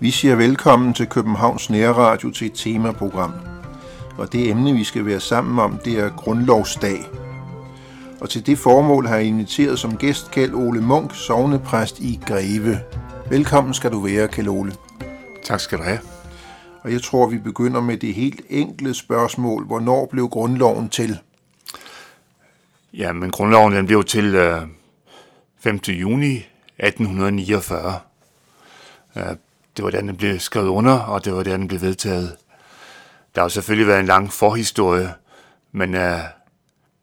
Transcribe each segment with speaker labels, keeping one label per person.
Speaker 1: Vi siger velkommen til Københavns Nærradio til et temaprogram. Og det emne, vi skal være sammen om, det er Grundlovsdag. Og til det formål har jeg inviteret som gæst Kjeld Ole Munk, sovnepræst i Greve. Velkommen skal du være, Kjeld Ole.
Speaker 2: Tak skal du have.
Speaker 1: Og jeg tror, vi begynder med det helt enkle spørgsmål. Hvornår blev grundloven til?
Speaker 2: Ja, men grundloven den blev til øh, 5. juni 1849. Øh, det var da den blev skrevet under, og det var da den blev vedtaget. Der har selvfølgelig været en lang forhistorie, men øh,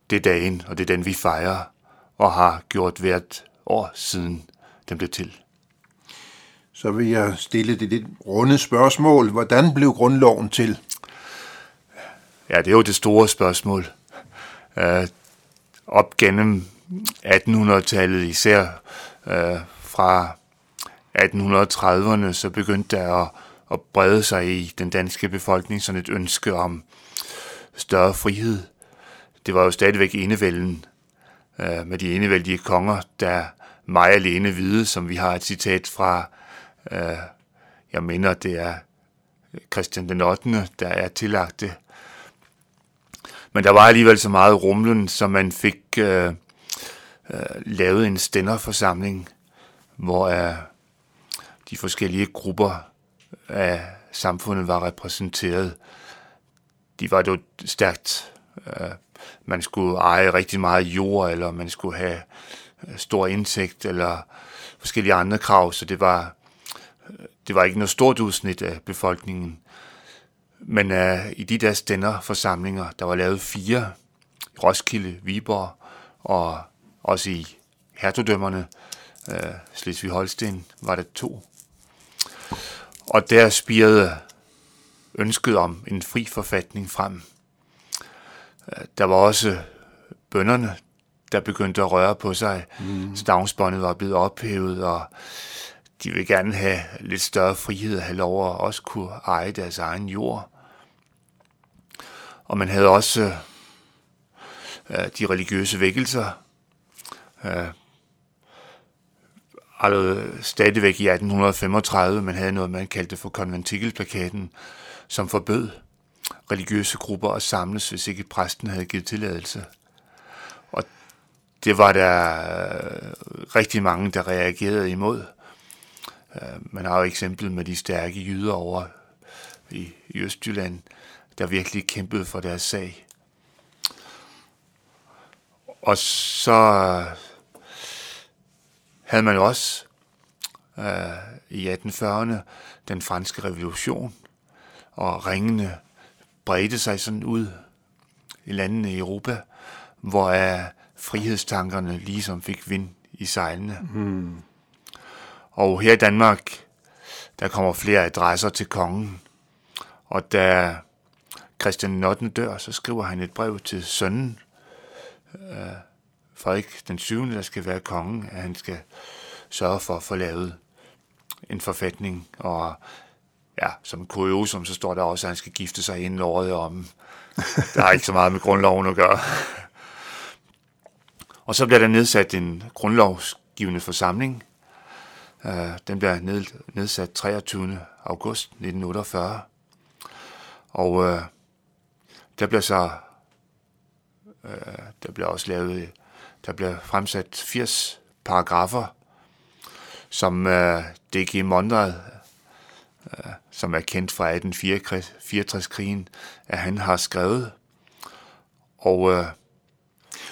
Speaker 2: det er dagen, og det er den, vi fejrer, og har gjort hvert år siden den blev til.
Speaker 1: Så vil jeg stille det lidt runde spørgsmål. Hvordan blev grundloven til?
Speaker 2: Ja, det er jo det store spørgsmål. Øh, op gennem 1800-tallet, især øh, fra 1830'erne, så begyndte der at, at brede sig i den danske befolkning sådan et ønske om større frihed. Det var jo stadigvæk enevælden øh, med de enevældige konger, der mig alene vide, som vi har et citat fra, Øh, jeg mener, det er Christian den 8., der er tillagt det. Men der var alligevel så meget rumlen, så man fik øh, øh, lavet en stænderforsamling, hvor øh, de forskellige grupper af samfundet var repræsenteret. De var jo stærkt. Øh, man skulle eje rigtig meget jord, eller man skulle have øh, stor indsigt, eller forskellige andre krav, så det var, det var ikke noget stort udsnit af befolkningen. Men uh, i de der stænderforsamlinger, der var lavet fire, i Roskilde, Viborg og også i hertugdømmerne, uh, Slesvig-Holsten, var der to. Og der spirede ønsket om en fri forfatning frem. Der var også bønderne, der begyndte at røre på sig. Mm. Stavnsbåndet var blevet ophævet, og de ville gerne have lidt større frihed og have lov at også kunne eje deres egen jord. Og man havde også øh, de religiøse vækkelser. Øh, allerede stadigvæk i 1835, man havde noget, man kaldte for konventikelplakaten, som forbød religiøse grupper at samles, hvis ikke præsten havde givet tilladelse. Og det var der øh, rigtig mange, der reagerede imod. Øh, man har jo eksempel med de stærke jyder over i, Østjylland, der virkelig kæmpede for deres sag. Og så øh, havde man jo også øh, i 1840'erne den franske revolution, og ringene bredte sig sådan ud i landene i Europa, hvor øh, frihedstankerne ligesom fik vind i sejlene. Mm. Og her i Danmark, der kommer flere adresser til kongen, og da Christian Notten dør, så skriver han et brev til sønnen, øh, Frederik den 7., der skal være kongen, at han skal sørge for at få lavet en forfatning, og ja, som kuriosum, så står der også, at han skal gifte sig inden året om. Der er ikke så meget med grundloven at gøre. Og så bliver der nedsat en grundlovsgivende forsamling. Øh, den bliver nedsat 23. august 1948. Og øh, der bliver så øh, der bliver også lavet der bliver fremsat 80 paragrafer, som øh, D.G. Monrad, øh, som er kendt fra 1864-krigen, at han har skrevet. Og øh,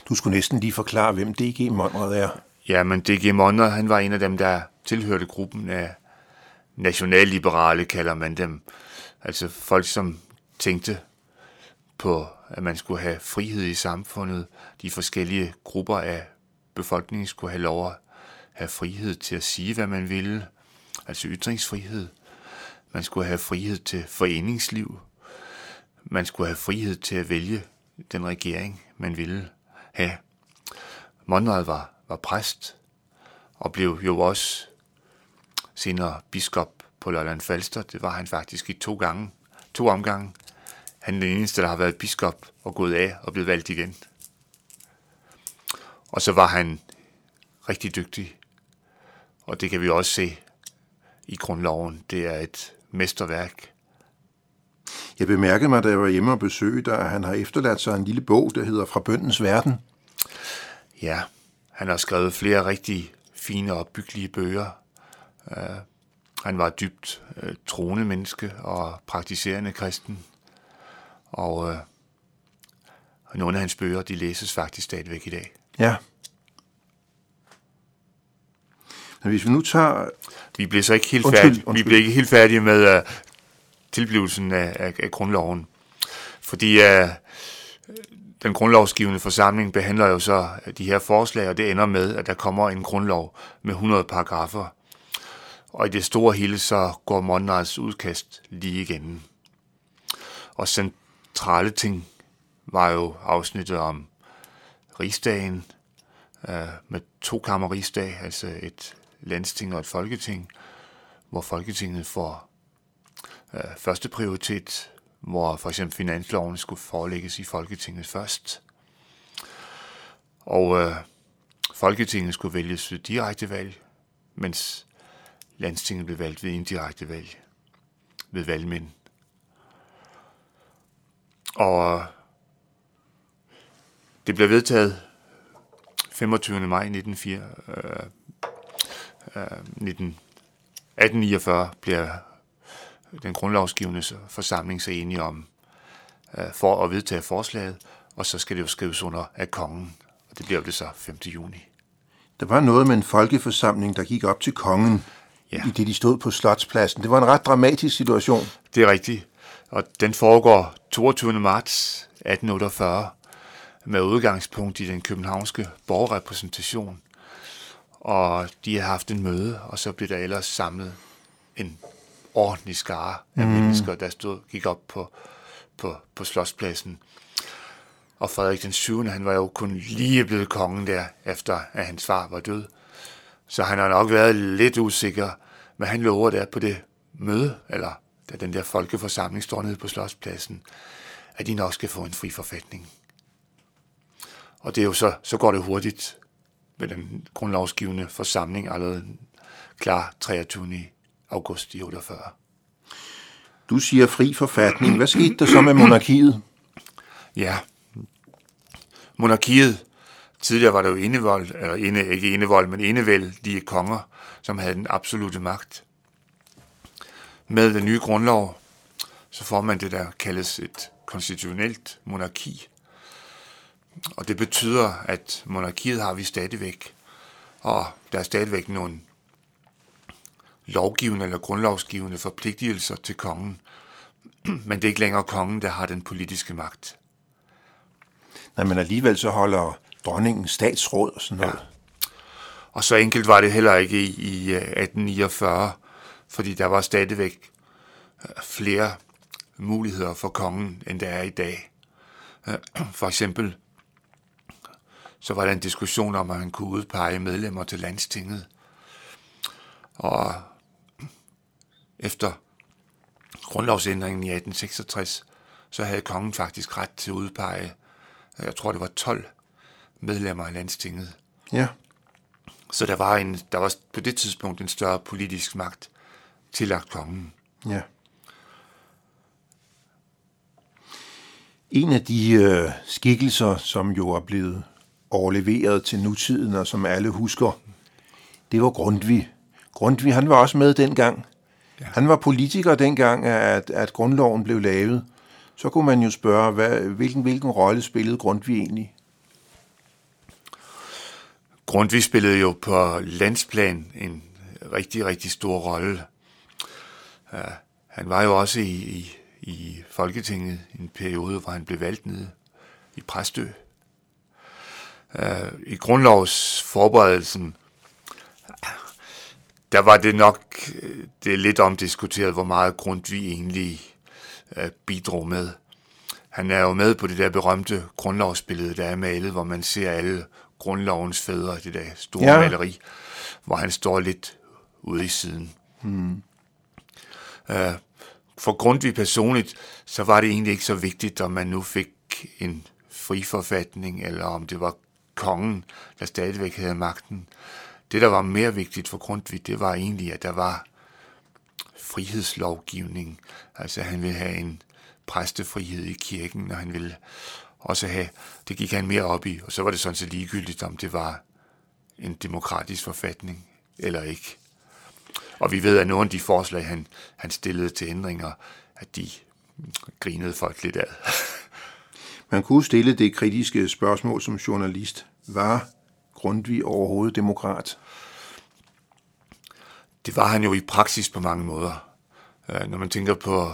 Speaker 1: du skulle næsten lige forklare, hvem D.G. Monrad er.
Speaker 2: Ja, men D.G. Monner, han var en af dem, der tilhørte gruppen af nationalliberale, kalder man dem. Altså folk, som tænkte på, at man skulle have frihed i samfundet. De forskellige grupper af befolkningen skulle have lov at have frihed til at sige, hvad man ville, altså ytringsfrihed. Man skulle have frihed til foreningsliv. Man skulle have frihed til at vælge den regering, man ville have. Monrad var, var præst og blev jo også senere biskop på Lolland Falster. Det var han faktisk i to gange, to omgange han er den eneste, der har været biskop og gået af og blevet valgt igen. Og så var han rigtig dygtig. Og det kan vi også se i grundloven. Det er et mesterværk.
Speaker 1: Jeg bemærkede mig, da jeg var hjemme og besøgte, at han har efterladt sig en lille bog, der hedder Fra bøndens verden.
Speaker 2: Ja, han har skrevet flere rigtig fine og byggelige bøger. Uh, han var dybt uh, troende menneske og praktiserende kristen. Og uh, nogle af hans bøger, de læses faktisk stadigvæk i dag.
Speaker 1: Ja. Men hvis vi nu tager...
Speaker 2: Vi bliver så ikke helt undskyld, færdige, undskyld. Vi bliver ikke helt færdige med uh, tilblivelsen af, af, af grundloven. Fordi uh, den grundlovsgivende forsamling behandler jo så øh, de her forslag, og det ender med, at der kommer en grundlov med 100 paragrafer. Og i det store hele så går Monrads udkast lige igennem. Og centrale ting var jo afsnittet om rigsdagen, øh, med to kammer rigsdag, altså et landsting og et folketing, hvor Folketinget får øh, første prioritet, hvor for eksempel finansloven skulle forelægges i Folketinget først. Og øh, Folketinget skulle vælges ved direkte valg, mens landstinget blev valgt ved indirekte valg, ved valgmænd. Og øh, det blev vedtaget 25. maj 1904, øh, øh 1849 bliver den grundlovsgivende forsamling så enige om øh, for at vedtage forslaget, og så skal det jo skrives under af kongen, og det bliver det så 5. juni.
Speaker 1: Der var noget med en folkeforsamling, der gik op til kongen, ja. i det de stod på Slotspladsen. Det var en ret dramatisk situation.
Speaker 2: Det er rigtigt, og den foregår 22. marts 1848 med udgangspunkt i den københavnske borgerrepræsentation og de har haft en møde, og så blev der ellers samlet en ordentlig skare af mm. mennesker, der stod, gik op på, på, på slotspladsen. Og Frederik den 7. han var jo kun lige blevet kongen der, efter at hans far var død. Så han har nok været lidt usikker, men han lover der på det møde, eller da den der folkeforsamling står nede på slotspladsen, at de nok skal få en fri forfatning. Og det er jo så, så går det hurtigt med den grundlovsgivende forsamling allerede klar 23 august i 48.
Speaker 1: Du siger fri forfatning. Hvad skete der så med monarkiet?
Speaker 2: Ja, monarkiet, tidligere var der jo indevold, eller inde, ikke indevold, men enevældige konger, som havde den absolute magt. Med den nye grundlov, så får man det, der kaldes et konstitutionelt monarki, og det betyder, at monarkiet har vi stadigvæk, og der er stadigvæk nogle lovgivende eller grundlovsgivende forpligtelser til kongen. Men det er ikke længere kongen, der har den politiske magt.
Speaker 1: Nej, men alligevel så holder dronningen statsråd og sådan noget. Ja.
Speaker 2: Og så enkelt var det heller ikke i, i 1849, øh, fordi der var stadigvæk øh, flere muligheder for kongen, end der er i dag. For eksempel så var der en diskussion om, at han kunne udpege medlemmer til landstinget. Og efter grundlovsændringen i 1866, så havde kongen faktisk ret til at udpege, jeg tror det var 12 medlemmer af landstinget.
Speaker 1: Ja.
Speaker 2: Så der var, en, der var på det tidspunkt en større politisk magt tillagt kongen.
Speaker 1: Ja. En af de øh, skikkelser, som jo er blevet overleveret til nutiden, og som alle husker, det var Grundtvig. Grundtvig, han var også med dengang. Ja. Han var politiker dengang, at, at grundloven blev lavet. Så kunne man jo spørge, hvad, hvilken, hvilken rolle spillede Grundtvig egentlig?
Speaker 2: Grundtvig spillede jo på landsplan en rigtig, rigtig stor rolle. Uh, han var jo også i, i, i Folketinget i en periode, hvor han blev valgt nede i Præstø. Øh, I grundlovsforberedelsen, der var det nok det er lidt omdiskuteret, hvor meget Grundtvig egentlig øh, bidrog med. Han er jo med på det der berømte grundlovsbillede, der er malet, hvor man ser alle grundlovens fædre, det der store ja. maleri, hvor han står lidt ude i siden. Hmm. Uh, for Grundtvig personligt, så var det egentlig ikke så vigtigt, om man nu fik en friforfatning, eller om det var kongen, der stadigvæk havde magten. Det, der var mere vigtigt for Grundtvig, det var egentlig, at der var frihedslovgivning. Altså han ville have en præstefrihed i kirken, og han ville også have, det gik han mere op i, og så var det sådan set ligegyldigt, om det var en demokratisk forfatning eller ikke. Og vi ved, at nogle af de forslag, han, han stillede til ændringer, at de grinede folk lidt af.
Speaker 1: Man kunne stille det kritiske spørgsmål som journalist. Var Grundtvig overhovedet demokrat?
Speaker 2: Det var han jo i praksis på mange måder. Øh, når man tænker på,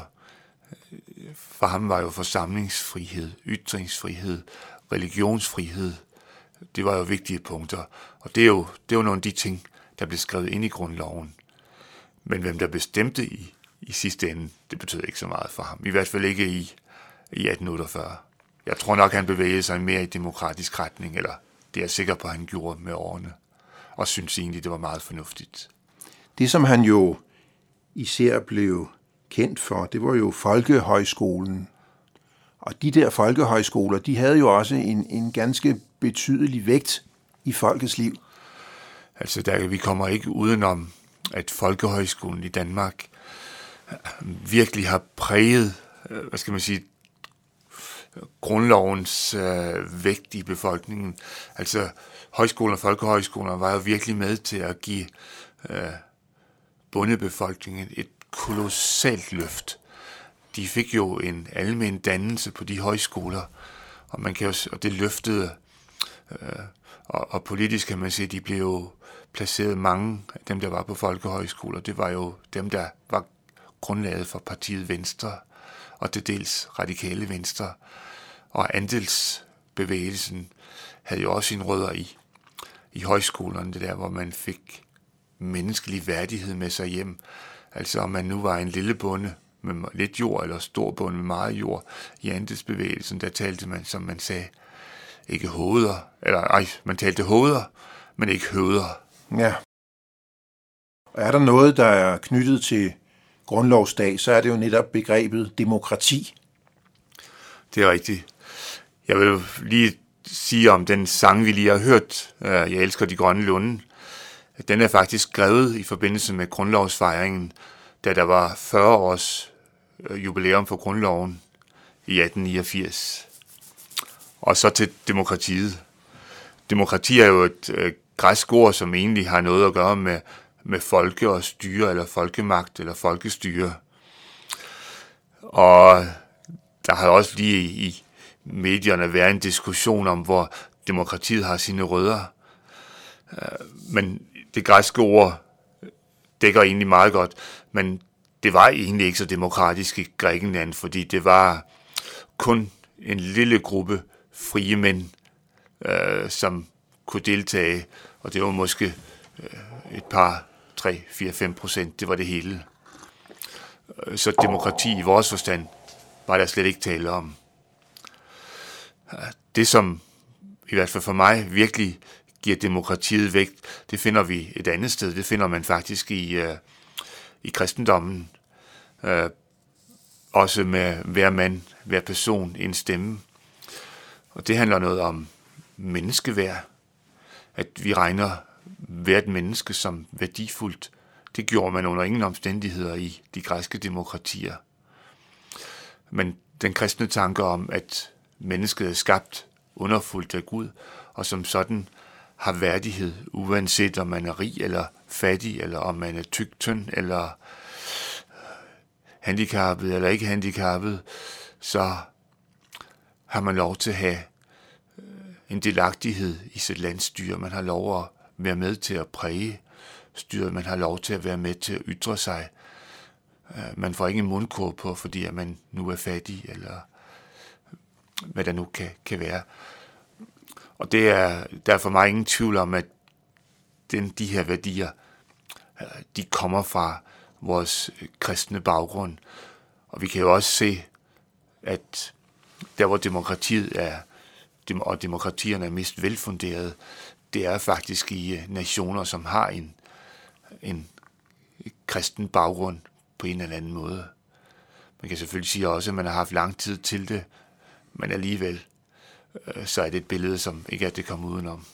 Speaker 2: øh, for ham var jo forsamlingsfrihed, ytringsfrihed, religionsfrihed, det var jo vigtige punkter. Og det er jo, det er jo nogle af de ting, der blev skrevet ind i grundloven. Men hvem der bestemte i, i sidste ende, det betød ikke så meget for ham. I hvert fald ikke i, i 1848. Jeg tror nok, han bevægede sig mere i demokratisk retning, eller det er jeg sikker på, at han gjorde med årene. Og synes egentlig, det var meget fornuftigt.
Speaker 1: Det, som han jo især blev kendt for, det var jo Folkehøjskolen. Og de der folkehøjskoler, de havde jo også en, en ganske betydelig vægt i folkets liv.
Speaker 2: Altså, der, vi kommer ikke udenom, at Folkehøjskolen i Danmark virkelig har præget, øh, hvad skal man sige, grundlovens øh, vægt i befolkningen. Altså, højskoler og folkehøjskoler var jo virkelig med til at give øh, bundebefolkningen et kolossalt løft. De fik jo en almen dannelse på de højskoler, og man kan jo, og det løftede, øh, og, og politisk kan man sige, de blev jo placeret mange af dem, der var på folkehøjskoler. Det var jo dem, der var grundlaget for partiet Venstre, og til dels radikale Venstre. Og andelsbevægelsen havde jo også sin rødder i, i højskolerne, det der, hvor man fik menneskelig værdighed med sig hjem. Altså om man nu var en lille bonde med lidt jord, eller stor bonde med meget jord, i andelsbevægelsen, der talte man, som man sagde, ikke hoveder, eller ej, man talte hoveder, men ikke høder.
Speaker 1: Ja. Og er der noget, der er knyttet til grundlovsdag, så er det jo netop begrebet demokrati.
Speaker 2: Det er rigtigt. Jeg vil lige sige om den sang, vi lige har hørt, øh, Jeg elsker de grønne lunde. Den er faktisk skrevet i forbindelse med grundlovsfejringen, da der var 40 års øh, jubilæum for grundloven i 1889. Og så til demokratiet. Demokrati er jo et øh, græsk ord, som egentlig har noget at gøre med, med folke og styre, eller folkemagt, eller folkestyre. Og der har også lige i, i medierne være en diskussion om, hvor demokratiet har sine rødder. Øh, men det græske ord dækker egentlig meget godt, men det var egentlig ikke så demokratisk i Grækenland, fordi det var kun en lille gruppe frie mænd, øh, som kunne deltage, og det var måske øh, et par, 3, 4, 5 procent, det var det hele. Så demokrati i vores forstand var der slet ikke tale om. Det, som i hvert fald for mig virkelig giver demokratiet vægt, det finder vi et andet sted. Det finder man faktisk i, øh, i kristendommen. Øh, også med hver mand, hver person en stemme. Og det handler noget om menneskeværd. At vi regner hvert menneske som værdifuldt. Det gjorde man under ingen omstændigheder i de græske demokratier. Men den kristne tanke om, at mennesket er skabt underfuldt af Gud, og som sådan har værdighed, uanset om man er rig eller fattig, eller om man er tyk, tynd, eller øh, handicappet eller ikke handicappet, så har man lov til at have øh, en delagtighed i sit landstyre. Man har lov at være med til at præge styret. Man har lov til at være med til at ytre sig. Øh, man får ikke en mundkur på, fordi at man nu er fattig, eller hvad der nu kan, kan være. Og det er, der er for mig ingen tvivl om, at den, de her værdier, øh, de kommer fra vores øh, kristne baggrund. Og vi kan jo også se, at der hvor demokratiet er, og demokratierne er mest velfunderet, det er faktisk i øh, nationer, som har en, en kristen baggrund på en eller anden måde. Man kan selvfølgelig sige også, at man har haft lang tid til det, men alligevel, øh, så er det et billede, som ikke er det kommer udenom.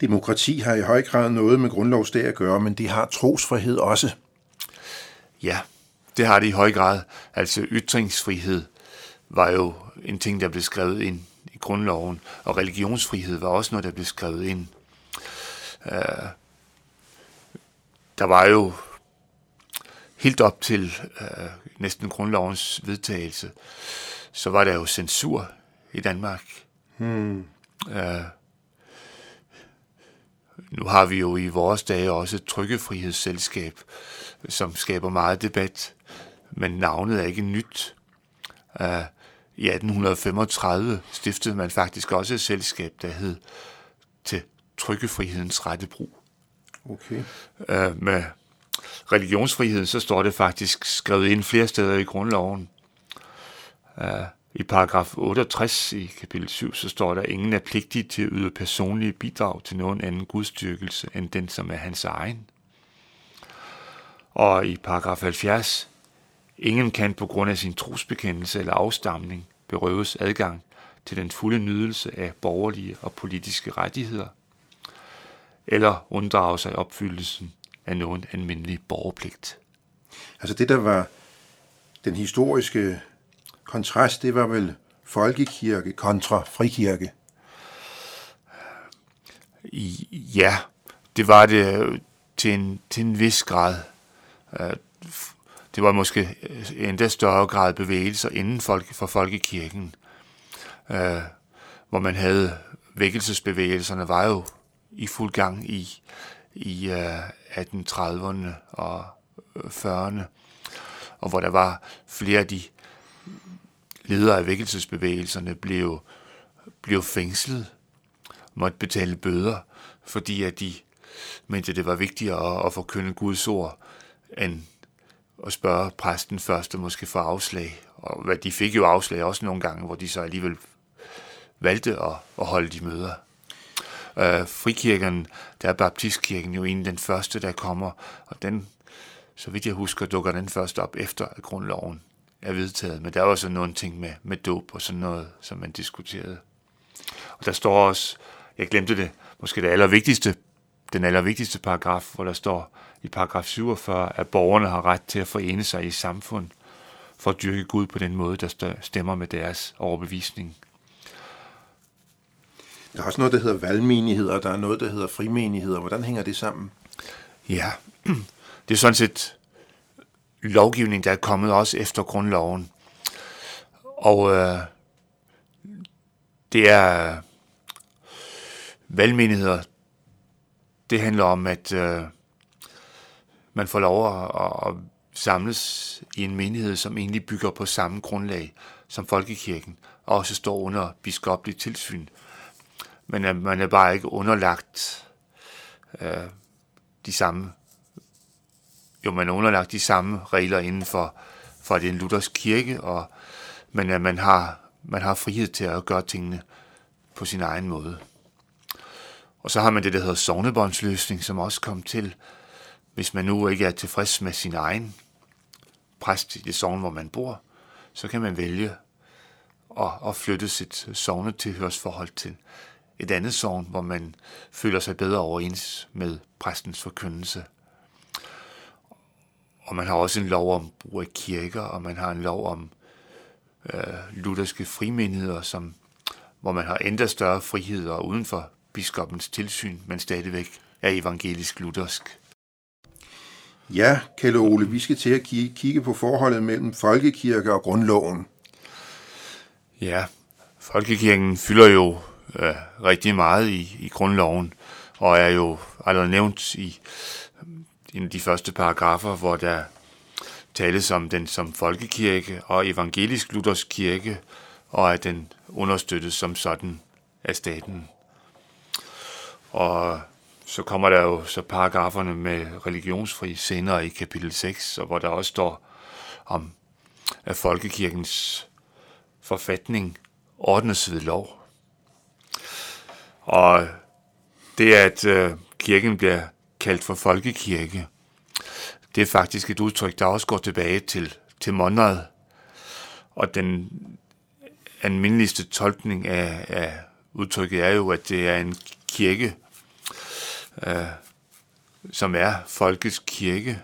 Speaker 1: Demokrati har i høj grad noget med grundlovsdag at gøre, men det har trosfrihed også.
Speaker 2: Ja, det har det i høj grad. Altså ytringsfrihed var jo en ting, der blev skrevet ind i grundloven, og religionsfrihed var også noget, der blev skrevet ind. Uh, der var jo helt op til uh, næsten grundlovens vedtagelse, så var der jo censur i Danmark. Hmm. Uh, nu har vi jo i vores dage også et trykkefrihedsselskab, som skaber meget debat, men navnet er ikke nyt. Uh, I 1835 stiftede man faktisk også et selskab, der hed til trykkefrihedens rette brug.
Speaker 1: Okay.
Speaker 2: Uh, med religionsfriheden, så står det faktisk skrevet ind flere steder i grundloven. Øh, I paragraf 68 i kapitel 7, så står der, at ingen er pligtig til at yde personlige bidrag til nogen anden gudstyrkelse end den, som er hans egen. Og i paragraf 70, ingen kan på grund af sin trosbekendelse eller afstamning berøves adgang til den fulde nydelse af borgerlige og politiske rettigheder, eller unddrage sig opfyldelsen af nogen almindelig borgerpligt.
Speaker 1: Altså det, der var den historiske kontrast, det var vel folkekirke kontra frikirke?
Speaker 2: Ja, det var det øh, til en, til en vis grad. Øh, det var måske øh, endda større grad bevægelser inden folk, for folkekirken, hvor man havde vækkelsesbevægelserne var jo i fuld gang i, i 1830'erne og 40'erne, og hvor der var flere af de ledere af vækkelsesbevægelserne blev, blev fængslet, måtte betale bøder, fordi at de mente, det var vigtigere at, at forkynde Guds ord, end at spørge præsten først og måske få afslag. Og hvad de fik jo afslag også nogle gange, hvor de så alligevel valgte at, at holde de møder. Øh, frikirken, der er baptistkirken jo en af den første, der kommer, og den, så vidt jeg husker, dukker den først op efter grundloven er vedtaget, men der var så nogle ting med, med dåb og sådan noget, som man diskuterede. Og der står også, jeg glemte det, måske det allervigtigste, den allervigtigste paragraf, hvor der står i paragraf 47, at borgerne har ret til at forene sig i samfund for at dyrke Gud på den måde, der stemmer med deres overbevisning.
Speaker 1: Der er også noget, der hedder valgmenigheder, og der er noget, der hedder frimenigheder. Hvordan hænger det sammen?
Speaker 2: Ja, det er sådan set lovgivning, der er kommet også efter grundloven. Og øh, det er valgmenigheder. Det handler om, at øh, man får lov at, at samles i en menighed, som egentlig bygger på samme grundlag som folkekirken, og også står under biskopligt tilsyn. Men at man er bare ikke underlagt øh, de samme jo, man er underlagt de samme regler inden for, for den Luthers kirke, og, men at man har, man har frihed til at gøre tingene på sin egen måde. Og så har man det, der hedder sovnebåndsløsning, som også kom til, hvis man nu ikke er tilfreds med sin egen præst i det sovn, hvor man bor, så kan man vælge at, at flytte sit sovnetilhørsforhold til et andet sovn, hvor man føler sig bedre overens med præstens forkyndelse. Og man har også en lov om brug af kirker, og man har en lov om øh, lutherske frimenigheder, som, hvor man har endda større frihed og uden for biskopens tilsyn, men stadigvæk er evangelisk luthersk.
Speaker 1: Ja, Kjell Ole, vi skal til at kigge på forholdet mellem folkekirke og grundloven.
Speaker 2: Ja, folkekirken fylder jo øh, rigtig meget i, i grundloven, og er jo allerede nævnt i en af de første paragrafer, hvor der tales om den som folkekirke og evangelisk luthersk kirke, og at den understøttes som sådan af staten. Og så kommer der jo så paragraferne med religionsfri senere i kapitel 6, og hvor der også står om, at folkekirkens forfatning ordnes ved lov. Og det, at øh, kirken bliver kaldt for folkekirke, det er faktisk et udtryk, der også går tilbage til til Monrad. Og den almindeligste tolkning af, af udtrykket er jo, at det er en kirke, øh, som er folkets kirke,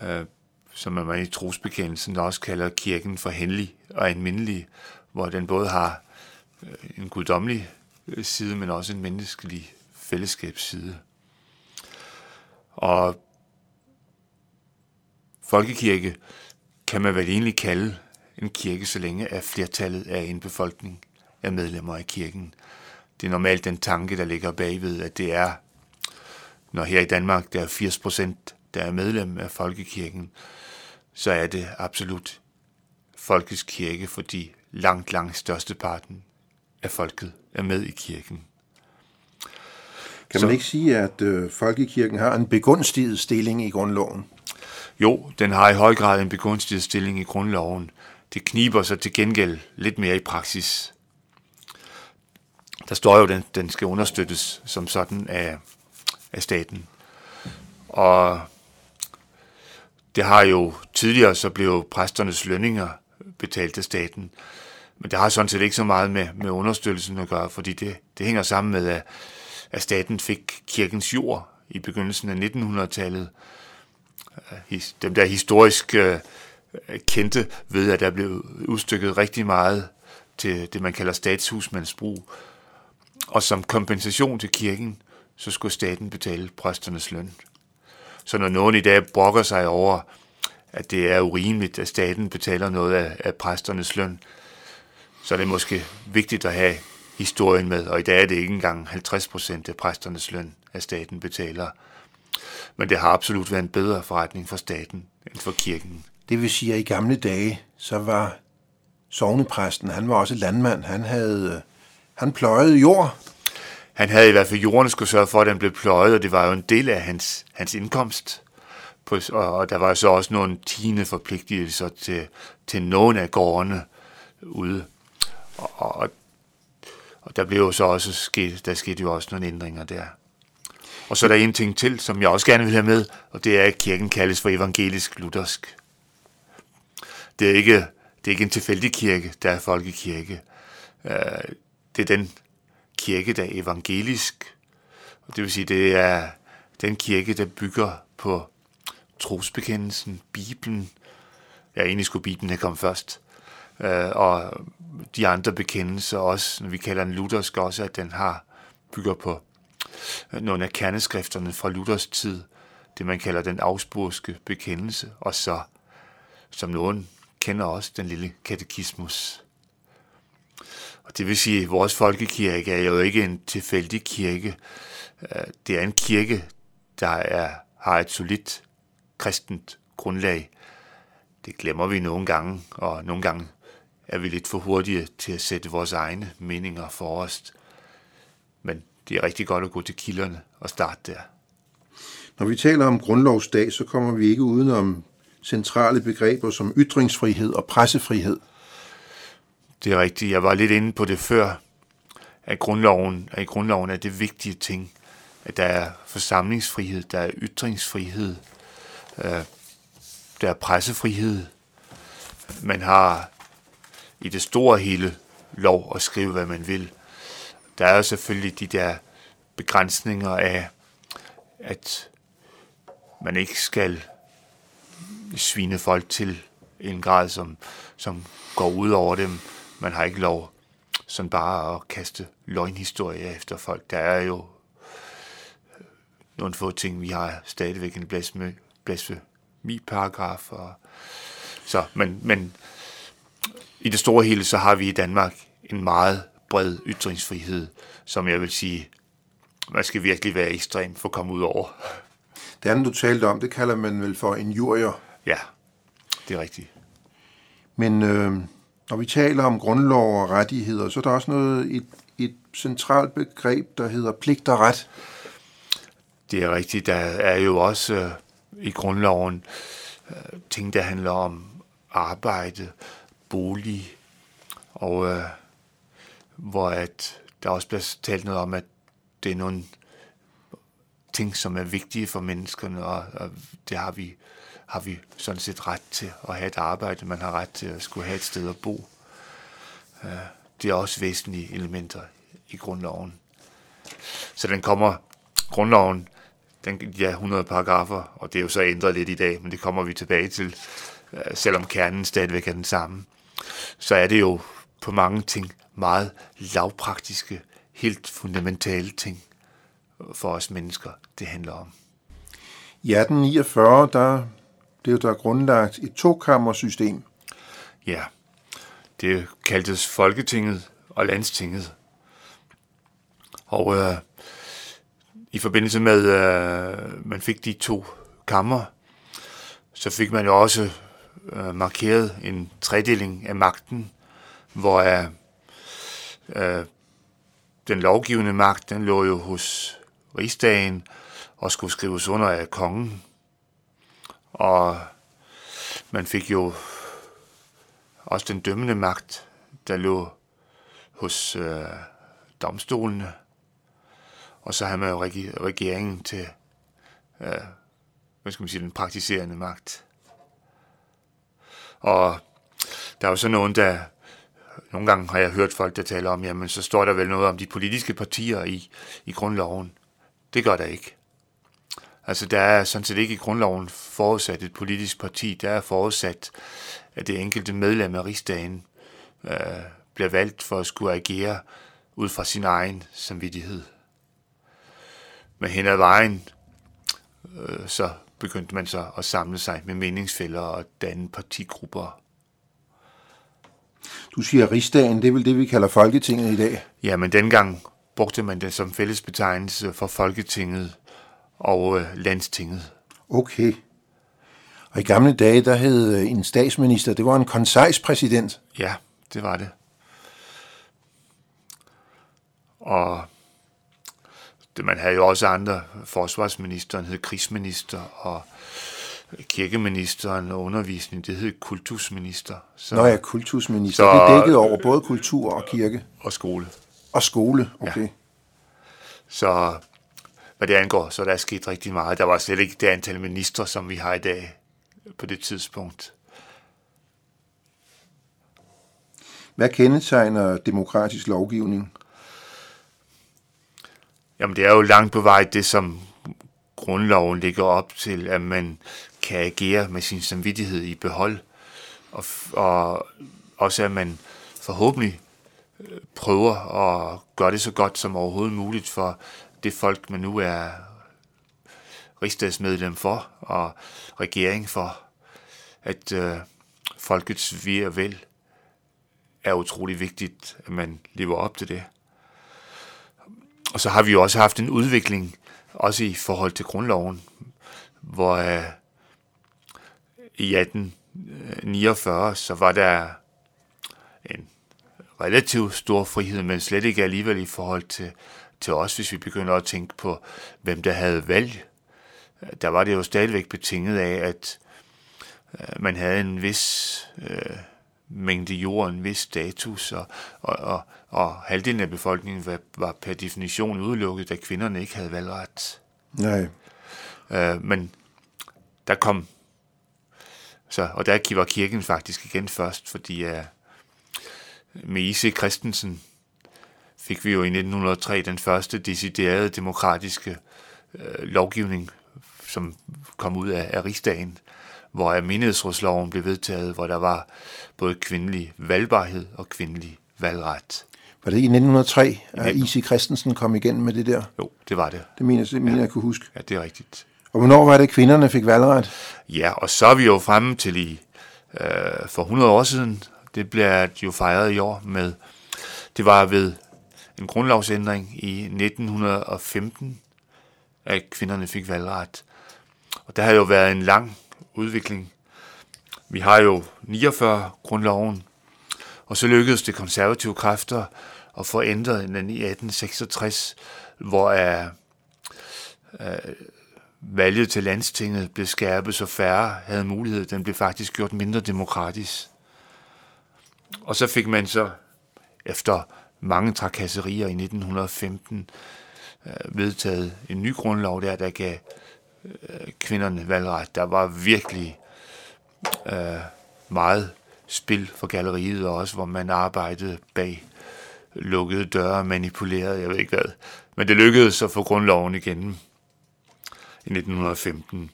Speaker 2: øh, som man i trosbekendelsen også kalder kirken for hellig og almindelig, hvor den både har øh, en guddommelig øh, side, men også en menneskelig fællesskabsside. Og folkekirke kan man vel egentlig kalde en kirke, så længe at flertallet af en befolkning er medlemmer af kirken. Det er normalt den tanke, der ligger bagved, at det er, når her i Danmark der er 80 procent, der er medlem af folkekirken, så er det absolut folkets kirke, fordi langt, langt størsteparten af folket er med i kirken.
Speaker 1: Kan man så, ikke sige, at øh, folkekirken har en begunstiget stilling i grundloven?
Speaker 2: Jo, den har i høj grad en begunstiget stilling i grundloven. Det kniber sig til gengæld lidt mere i praksis. Der står jo, at den, den skal understøttes som sådan af, af staten. Og det har jo tidligere, så blev præsternes lønninger betalt af staten. Men det har sådan set ikke så meget med, med understøttelsen at gøre, fordi det, det hænger sammen med, at, at staten fik kirkens jord i begyndelsen af 1900-tallet. Dem der historisk øh, kendte ved, at der blev udstykket rigtig meget til det, man kalder statshusmandsbrug. Og som kompensation til kirken, så skulle staten betale præsternes løn. Så når nogen i dag brokker sig over, at det er urimeligt, at staten betaler noget af, af præsternes løn, så er det måske vigtigt at have historien med, og i dag er det ikke engang 50 procent af præsternes løn, at staten betaler. Men det har absolut været en bedre forretning for staten end for kirken.
Speaker 1: Det vil sige, at i gamle dage, så var sovnepræsten, han var også landmand, han havde, han pløjede jord.
Speaker 2: Han havde i hvert fald jorden skulle sørge for, at den blev pløjet, og det var jo en del af hans, hans indkomst. Og der var så også nogle tiende forpligtelser til, til nogle af gårdene ude. Og, og, og der blev jo så også sket, der skete jo også nogle ændringer der. Og så er der en ting til, som jeg også gerne vil have med, og det er, at kirken kaldes for evangelisk-luthersk. Det er ikke, det er ikke en tilfældig kirke, der er folkekirke. Øh, det er den kirke, der er evangelisk. Og det vil sige, det er den kirke, der bygger på trosbekendelsen, Bibelen. Ja, egentlig skulle Bibelen have kommet først. Øh, og de andre bekendelser også, når vi kalder den luthersk også, at den har bygger på øh, nogle af kerneskrifterne fra Luthers tid, det man kalder den afsburske bekendelse, og så, som nogen kender også, den lille katekismus. Og det vil sige, at vores folkekirke er jo ikke en tilfældig kirke. Øh, det er en kirke, der er, har et solidt kristent grundlag. Det glemmer vi nogle gange, og nogle gange er vi lidt for hurtige til at sætte vores egne meninger for os. Men det er rigtig godt at gå til kilderne og starte der.
Speaker 1: Når vi taler om grundlovsdag, så kommer vi ikke udenom centrale begreber som ytringsfrihed og pressefrihed.
Speaker 2: Det er rigtigt. Jeg var lidt inde på det før, at grundloven, at i grundloven er det vigtige ting, at der er forsamlingsfrihed, der er ytringsfrihed, øh, der er pressefrihed. Man har i det store hele lov at skrive, hvad man vil. Der er jo selvfølgelig de der begrænsninger af, at man ikke skal svine folk til en grad, som, som går ud over dem. Man har ikke lov sådan bare at kaste løgnhistorier efter folk. Der er jo nogle få ting, vi har stadigvæk en blasfemi-paragraf. Og, så, men, men i det store hele, så har vi i Danmark en meget bred ytringsfrihed, som jeg vil sige, man skal virkelig være ekstrem for at komme ud over.
Speaker 1: Det andet, du talte om, det kalder man vel for en jurier.
Speaker 2: Ja, det er rigtigt.
Speaker 1: Men øh, når vi taler om grundlov og rettigheder, så er der også noget, et, et centralt begreb, der hedder pligt og ret.
Speaker 2: Det er rigtigt. Der er jo også øh, i grundloven øh, ting, der handler om arbejde, bolig, og øh, hvor at der også bliver talt noget om, at det er nogle ting, som er vigtige for menneskerne, og, og det har vi har vi sådan set ret til at have et arbejde, man har ret til at skulle have et sted at bo. Øh, det er også væsentlige elementer i grundloven. Så den kommer, grundloven, den, ja, 100 paragrafer, og det er jo så ændret lidt i dag, men det kommer vi tilbage til, øh, selvom kernen stadigvæk er den samme. Så er det jo på mange ting meget lavpraktiske, helt fundamentale ting for os mennesker, det handler om.
Speaker 1: I 1849, der blev der grundlagt et tokammersystem.
Speaker 2: Ja, det kaldtes Folketinget og Landstinget. Og øh, i forbindelse med, øh, man fik de to kammer, så fik man jo også øh, markeret en tredeling af magten, hvor øh, øh, den lovgivende magt, den lå jo hos rigsdagen og skulle skrives under af kongen. Og man fik jo også den dømmende magt, der lå hos øh, domstolene. Og så har man jo regeringen til, øh, hvad skal man sige, den praktiserende magt. Og der er jo så nogen, der, nogle gange har jeg hørt folk, der taler om, jamen så står der vel noget om de politiske partier i, i grundloven. Det gør der ikke. Altså der er sådan set ikke i grundloven forudsat et politisk parti. Der er forudsat, at det enkelte medlem af rigsdagen øh, bliver valgt for at skulle agere ud fra sin egen samvittighed. Men hen ad vejen, øh, så begyndte man så at samle sig med meningsfælder og danne partigrupper.
Speaker 1: Du siger rigsdagen, det er vel det, vi kalder Folketinget i dag?
Speaker 2: Ja, men dengang brugte man det som fællesbetegnelse for Folketinget og øh, Landstinget.
Speaker 1: Okay. Og i gamle dage, der hed øh, en statsminister, det var en konsejspræsident.
Speaker 2: Ja, det var det. Og man havde jo også andre. Forsvarsministeren hed krigsminister, og kirkeministeren og undervisning, det hed kultusminister.
Speaker 1: Så, Nå ja, kultusminister. Så, det dækkede over både kultur og kirke.
Speaker 2: Og skole.
Speaker 1: Og skole, okay. Ja.
Speaker 2: Så hvad det angår, så der er sket rigtig meget. Der var slet ikke det antal ministre, som vi har i dag på det tidspunkt.
Speaker 1: Hvad kendetegner demokratisk lovgivning?
Speaker 2: Jamen det er jo langt på vej det, som grundloven ligger op til, at man kan agere med sin samvittighed i behold, og, og også at man forhåbentlig øh, prøver at gøre det så godt som overhovedet muligt for det folk, man nu er rigsdagsmedlem for og regering for, at øh, folkets vi og vel er utrolig vigtigt, at man lever op til det. Og så har vi jo også haft en udvikling, også i forhold til grundloven, hvor øh, i 1849, så var der en relativt stor frihed, men slet ikke alligevel i forhold til til os, hvis vi begynder at tænke på, hvem der havde valg. Der var det jo stadigvæk betinget af, at øh, man havde en vis øh, mængde jord, en vis status, og, og, og, og halvdelen af befolkningen var, var per definition udelukket, da kvinderne ikke havde valgret.
Speaker 1: Nej.
Speaker 2: Øh, men der kom, så, og der var kirken faktisk igen først, fordi uh, med I.C. Christensen, fik vi jo i 1903 den første deciderede demokratiske øh, lovgivning, som kom ud af, af rigsdagen, hvor menighedsrådsloven blev vedtaget, hvor der var både kvindelig valgbarhed og kvindelig valgret.
Speaker 1: Var det i 1903, at I.C. Christensen kom igen med det der?
Speaker 2: Jo, det var det.
Speaker 1: Det mener, det mener ja. jeg kunne huske.
Speaker 2: Ja, det er rigtigt.
Speaker 1: Og hvornår var det, kvinderne fik valgret?
Speaker 2: Ja, og så er vi jo fremme til i øh, for 100 år siden. Det bliver jo fejret i år med, det var ved en grundlovsændring i 1915, at kvinderne fik valgret. Og der har jo været en lang udvikling. Vi har jo 49 grundloven, og så lykkedes det konservative kræfter at få ændret den i 1866, hvor er, er valget til landstinget blev skærpet, så færre havde mulighed. Den blev faktisk gjort mindre demokratisk. Og så fik man så efter mange trakasserier i 1915 øh, vedtaget en ny grundlov der, der gav kvinderne valgret. Der var virkelig øh, meget spil for galleriet også, hvor man arbejdede bag lukkede døre og manipulerede, jeg ved ikke hvad. Men det lykkedes at få grundloven igennem i 1915.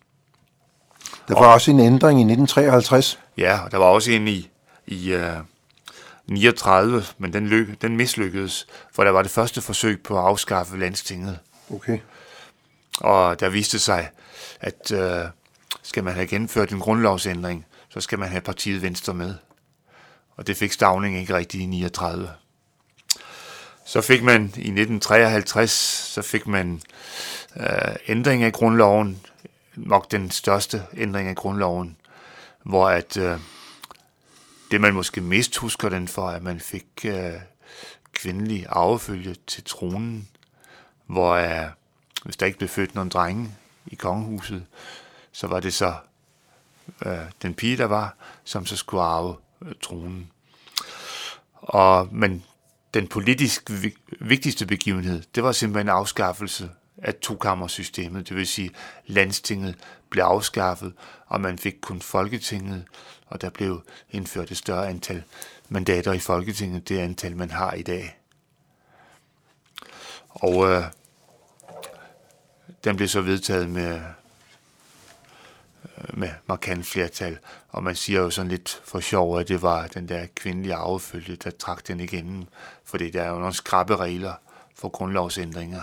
Speaker 1: Der var og, også en ændring i 1953.
Speaker 2: Ja, og der var også en i, i uh, 39, men den, lyk, den mislykkedes, for der var det første forsøg på at afskaffe landstinget.
Speaker 1: Okay.
Speaker 2: Og der viste sig, at øh, skal man have gennemført en grundlovsændring, så skal man have partiet Venstre med. Og det fik Stavning ikke rigtigt i 39. Så fik man i 1953, så fik man øh, ændring af grundloven, nok den største ændring af grundloven, hvor at øh, det man måske mest husker den for, at man fik øh, kvindelig arvefølge til tronen, hvor øh, hvis der ikke blev født nogen drenge i kongehuset, så var det så øh, den pige, der var, som så skulle arve øh, tronen. Og, men den politisk vigtigste begivenhed, det var simpelthen afskaffelse af tokammersystemet, det vil sige landstinget blev afskaffet, og man fik kun Folketinget, og der blev indført et større antal mandater i Folketinget, det antal man har i dag. Og øh, den blev så vedtaget med med markant flertal, og man siger jo sådan lidt for sjov, at det var den der kvindelige arvefølge, der trak den igennem, fordi der er jo nogle skrappe regler for grundlovsændringer.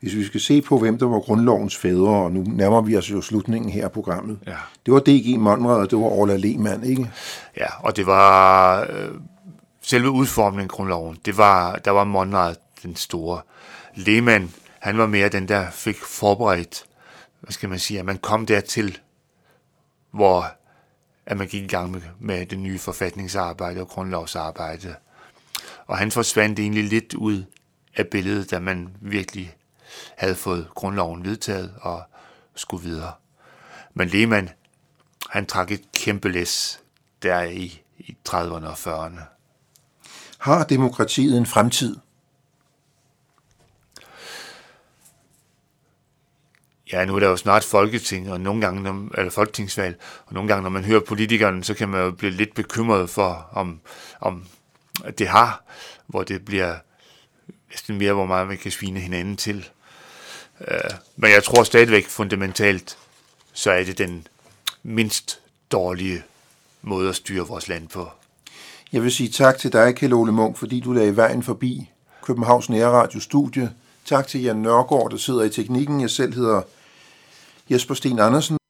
Speaker 1: Hvis vi skal se på, hvem der var grundlovens fædre, og nu nærmer vi os jo slutningen her af programmet.
Speaker 2: Ja.
Speaker 1: Det var D.G. Monrad, og det var Orla Lehmann, ikke?
Speaker 2: Ja, og det var øh, selve udformningen af grundloven. Det var, der var Monrad den store. Lehmann, han var mere den, der fik forberedt hvad skal man sige, at man kom dertil, hvor at man gik i gang med, med det nye forfatningsarbejde og grundlovsarbejde. Og han forsvandt egentlig lidt ud af billedet, da man virkelig havde fået grundloven vedtaget og skulle videre. Men Lehmann, han trak et kæmpe læs der i, i 30'erne og 40'erne.
Speaker 1: Har demokratiet en fremtid?
Speaker 2: Ja, nu er der jo snart folketing, og nogle gange, når, eller folketingsvalg, og nogle gange, når man hører politikerne, så kan man jo blive lidt bekymret for, om, om det har, hvor det bliver næsten mere, hvor meget man kan svine hinanden til. Uh, men jeg tror stadigvæk fundamentalt, så er det den mindst dårlige måde at styre vores land på.
Speaker 1: Jeg vil sige tak til dig, Kjell Ole Munk, fordi du lagde vejen forbi Københavns Nærradio Studie Tak til Jan Nørgaard, der sidder i teknikken. Jeg selv hedder Jesper Sten Andersen.